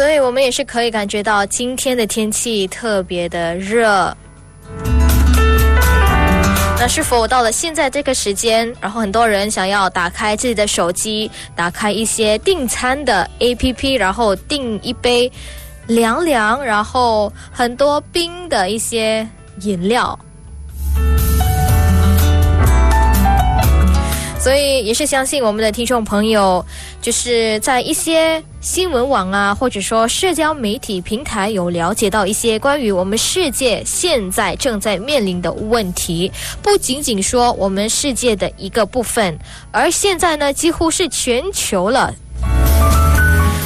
所以我们也是可以感觉到今天的天气特别的热。那是否到了现在这个时间，然后很多人想要打开自己的手机，打开一些订餐的 APP，然后订一杯凉凉，然后很多冰的一些饮料。所以也是相信我们的听众朋友，就是在一些新闻网啊，或者说社交媒体平台有了解到一些关于我们世界现在正在面临的问题，不仅仅说我们世界的一个部分，而现在呢几乎是全球了。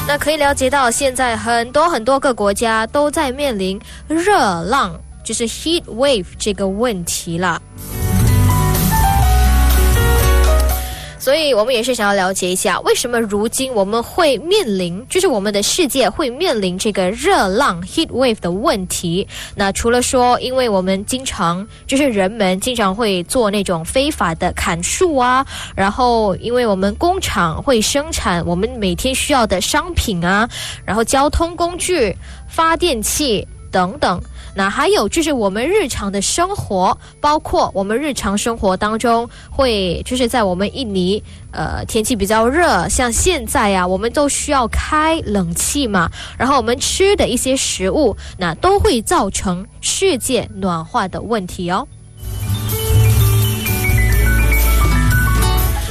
那可以了解到，现在很多很多个国家都在面临热浪，就是 heat wave 这个问题了。所以，我们也是想要了解一下，为什么如今我们会面临，就是我们的世界会面临这个热浪 （heat wave） 的问题。那除了说，因为我们经常就是人们经常会做那种非法的砍树啊，然后因为我们工厂会生产我们每天需要的商品啊，然后交通工具、发电器等等。那还有就是我们日常的生活，包括我们日常生活当中会，就是在我们印尼，呃，天气比较热，像现在呀，我们都需要开冷气嘛，然后我们吃的一些食物，那都会造成世界暖化的问题哦。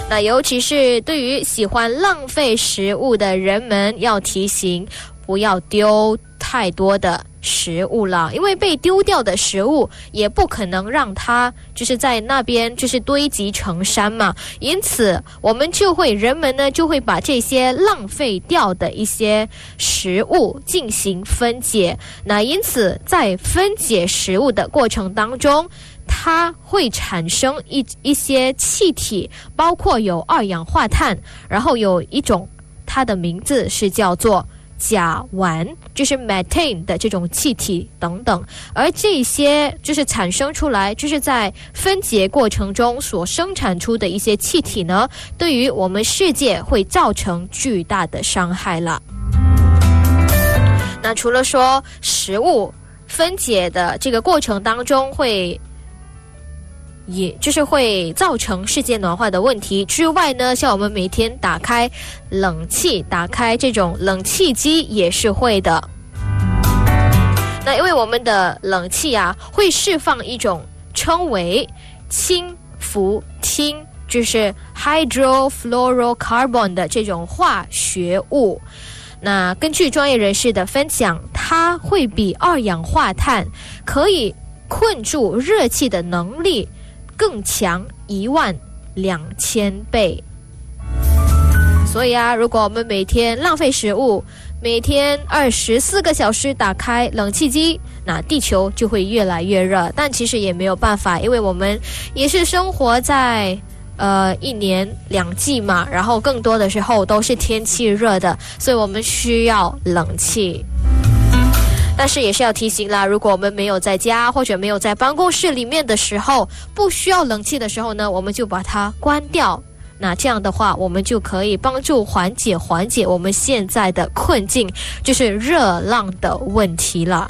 那尤其是对于喜欢浪费食物的人们，要提醒不要丢太多的。食物了，因为被丢掉的食物也不可能让它就是在那边就是堆积成山嘛，因此我们就会人们呢就会把这些浪费掉的一些食物进行分解，那因此在分解食物的过程当中，它会产生一一些气体，包括有二氧化碳，然后有一种它的名字是叫做。甲烷就是 methane 的这种气体等等，而这些就是产生出来，就是在分解过程中所生产出的一些气体呢，对于我们世界会造成巨大的伤害了。那除了说食物分解的这个过程当中会。也就是会造成世界暖化的问题之外呢，像我们每天打开冷气、打开这种冷气机也是会的。那因为我们的冷气啊，会释放一种称为氢氟烃，就是 hydrofluorocarbon 的这种化学物。那根据专业人士的分享，它会比二氧化碳可以困住热气的能力。更强一万两千倍，所以啊，如果我们每天浪费食物，每天二十四个小时打开冷气机，那地球就会越来越热。但其实也没有办法，因为我们也是生活在呃一年两季嘛，然后更多的时候都是天气热的，所以我们需要冷气。但是也是要提醒啦，如果我们没有在家或者没有在办公室里面的时候，不需要冷气的时候呢，我们就把它关掉。那这样的话，我们就可以帮助缓解缓解我们现在的困境，就是热浪的问题了。